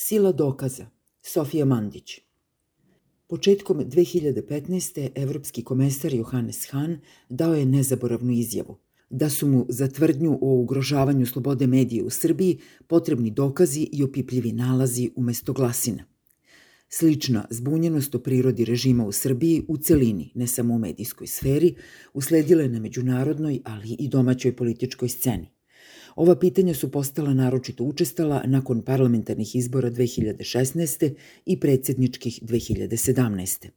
Sila dokaza. Sofija Mandić. Početkom 2015. evropski komesar Johannes Hahn dao je nezaboravnu izjavu da su mu za tvrdnju o ugrožavanju slobode medije u Srbiji potrebni dokazi i opipljivi nalazi umesto glasina. Slična zbunjenost o prirodi režima u Srbiji u celini, ne samo u medijskoj sferi, usledila je na međunarodnoj, ali i domaćoj političkoj sceni. Ova pitanja su postala naročito učestala nakon parlamentarnih izbora 2016. i predsjedničkih 2017.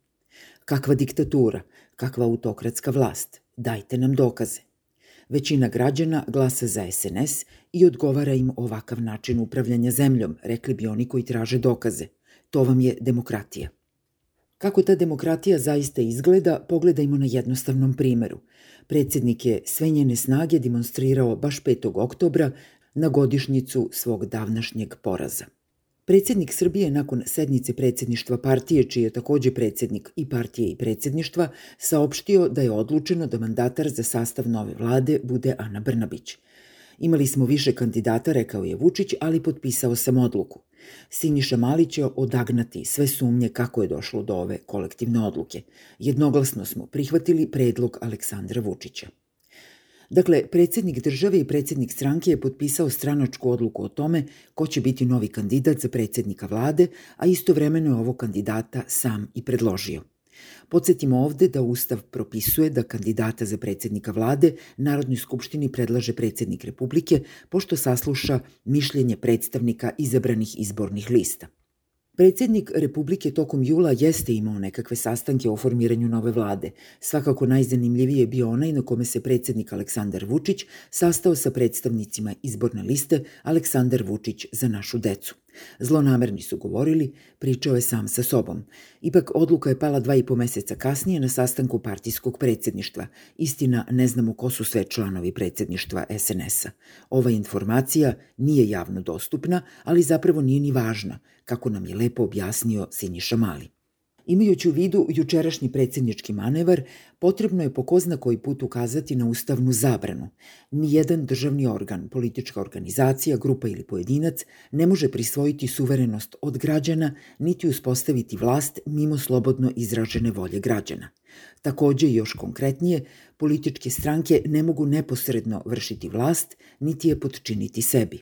Kakva diktatura, kakva autokratska vlast, dajte nam dokaze. Većina građana glasa za SNS i odgovara im ovakav način upravljanja zemljom, rekli bi oni koji traže dokaze. To vam je demokratija. Kako ta demokratija zaista izgleda, pogledajmo na jednostavnom primeru. Predsednik je sve njene snage demonstrirao baš 5. oktobra na godišnjicu svog davnašnjeg poraza. Predsednik Srbije nakon sednice predsedništva partije, čiji je takođe predsednik i partije i predsedništva, saopštio da je odlučeno da mandatar za sastav nove vlade bude Ana Brnabić. Imali smo više kandidata, rekao je Vučić, ali potpisao sam odluku. Siniša Mali će odagnati sve sumnje kako je došlo do ove kolektivne odluke. Jednoglasno smo prihvatili predlog Aleksandra Vučića. Dakle, predsednik države i predsednik stranke je potpisao stranačku odluku o tome ko će biti novi kandidat za predsednika vlade, a istovremeno je ovo kandidata sam i predložio. Podsetimo ovde da Ustav propisuje da kandidata za predsednika vlade Narodnoj skupštini predlaže predsednik Republike pošto sasluša mišljenje predstavnika izabranih izbornih lista. Predsednik Republike tokom jula jeste imao nekakve sastanke o formiranju nove vlade. Svakako najzanimljiviji je bio onaj na kome se predsednik Aleksandar Vučić sastao sa predstavnicima izborne liste Aleksandar Vučić za našu decu. Zlonamerni su govorili, pričao je sam sa sobom. Ipak odluka je pala dva i po meseca kasnije na sastanku partijskog predsedništva. Istina, ne znamo ko su sve članovi predsedništva SNS-a. Ova informacija nije javno dostupna, ali zapravo nije ni važna, kako nam je lepo objasnio Sinjiša Mali. Imajući u vidu jučerašnji predsjednički manevar, potrebno je po ko zna koji put ukazati na ustavnu zabranu. Nijedan državni organ, politička organizacija, grupa ili pojedinac ne može prisvojiti suverenost od građana niti uspostaviti vlast mimo slobodno izražene volje građana. Takođe još konkretnije, političke stranke ne mogu neposredno vršiti vlast, niti je podčiniti sebi.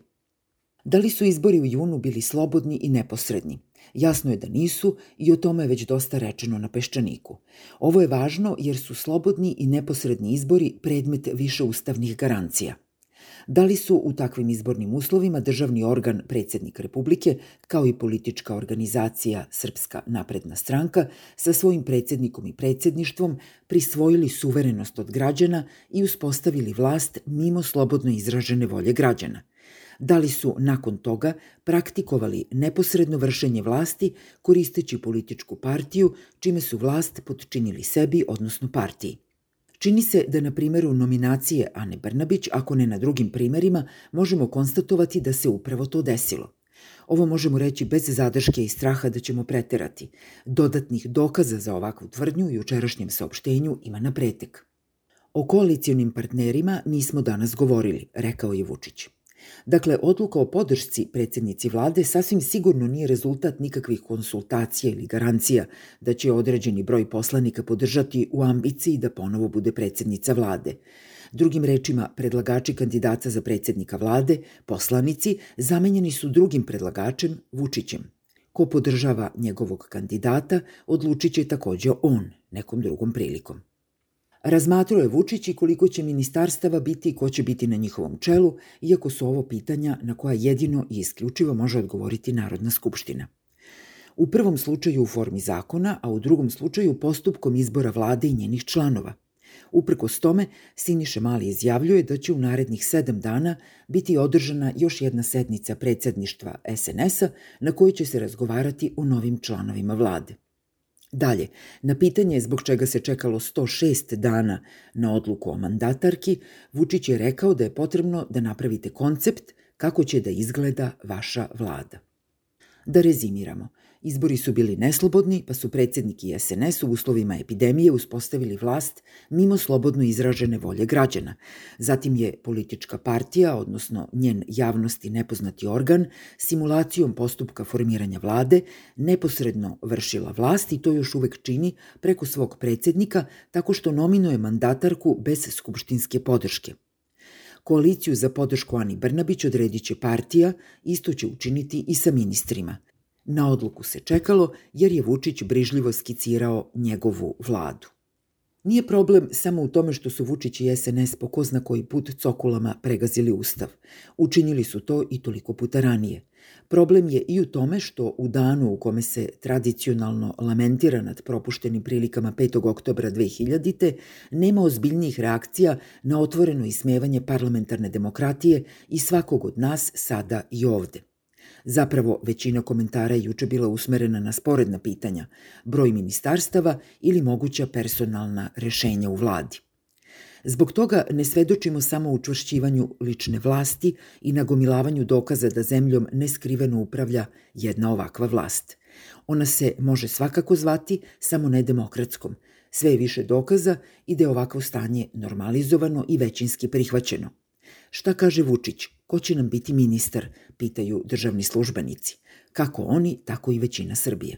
Da li su izbori u junu bili slobodni i neposredni? Jasno je da nisu i o tome je već dosta rečeno na Peščaniku. Ovo je važno jer su slobodni i neposredni izbori predmet više ustavnih garancija. Da li su u takvim izbornim uslovima državni organ predsednik Republike, kao i politička organizacija Srpska napredna stranka, sa svojim predsednikom i predsedništvom prisvojili suverenost od građana i uspostavili vlast mimo slobodno izražene volje građana – da li su nakon toga praktikovali neposredno vršenje vlasti koristeći političku partiju, čime su vlast podčinili sebi, odnosno partiji. Čini se da na primeru nominacije Ane Brnabić, ako ne na drugim primerima, možemo konstatovati da se upravo to desilo. Ovo možemo reći bez zadrške i straha da ćemo preterati. Dodatnih dokaza za ovakvu tvrdnju u jučerašnjem saopštenju ima na pretek. O koalicijonim partnerima nismo danas govorili, rekao je Vučić. Dakle, odluka o podršci predsednici vlade sasvim sigurno nije rezultat nikakvih konsultacija ili garancija da će određeni broj poslanika podržati u ambiciji da ponovo bude predsednica vlade. Drugim rečima, predlagači kandidata za predsednika vlade, poslanici, zamenjeni su drugim predlagačem, Vučićem. Ko podržava njegovog kandidata, odlučit će takođe on, nekom drugom prilikom. Razmatrao je Vučić i koliko će ministarstava biti i ko će biti na njihovom čelu, iako su ovo pitanja na koja jedino i isključivo može odgovoriti Narodna skupština. U prvom slučaju u formi zakona, a u drugom slučaju postupkom izbora vlade i njenih članova. Uprkos tome, Siniše Mali izjavljuje da će u narednih sedam dana biti održana još jedna sednica predsedništva SNS-a na kojoj će se razgovarati o novim članovima vlade. Dalje, na pitanje zbog čega se čekalo 106 dana na odluku o mandatarki, Vučić je rekao da je potrebno da napravite koncept kako će da izgleda vaša vlada. Da rezimiramo. Izbori su bili neslobodni, pa su predsednik i SNS u uslovima epidemije uspostavili vlast mimo slobodno izražene volje građana. Zatim je politička partija, odnosno njen javnosti nepoznati organ, simulacijom postupka formiranja vlade neposredno vršila vlast i to još uvek čini preko svog predsednika tako što nominuje mandatarku bez skupštinske podrške. Koaliciju za podršku Ani Brnabić odredit će partija, isto će učiniti i sa ministrima – Na odluku se čekalo jer je Vučić brižljivo skicirao njegovu vladu. Nije problem samo u tome što su Vučić i SNS po ko zna koji put cokulama pregazili ustav. Učinili su to i toliko puta ranije. Problem je i u tome što u danu u kome se tradicionalno lamentira nad propuštenim prilikama 5. oktobra 2000. nema ozbiljnijih reakcija na otvoreno ismevanje parlamentarne demokratije i svakog od nas sada i ovde. Zapravo, većina komentara je juče bila usmerena na sporedna pitanja, broj ministarstava ili moguća personalna rešenja u vladi. Zbog toga ne svedočimo samo učvršćivanju lične vlasti i nagomilavanju dokaza da zemljom neskriveno upravlja jedna ovakva vlast. Ona se može svakako zvati samo nedemokratskom. Sve je više dokaza i da je ovakvo stanje normalizovano i većinski prihvaćeno. Šta kaže Vučić? Ko će nam biti ministar? Pitaju državni službenici. Kako oni, tako i većina Srbije.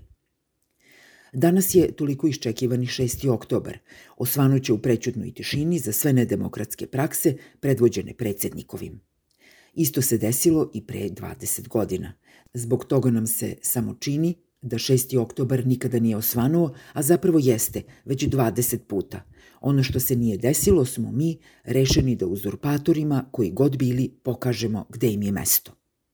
Danas je toliko iščekivani 6. oktober. Osvanuće u prećutnoj tišini za sve nedemokratske prakse predvođene predsednikovim. Isto se desilo i pre 20 godina. Zbog toga nam se samo čini da 6. oktobar nikada nije osvanuo, a zapravo jeste, već 20 puta. Ono što se nije desilo smo mi rešeni da uzurpatorima, koji god bili, pokažemo gde im je mesto.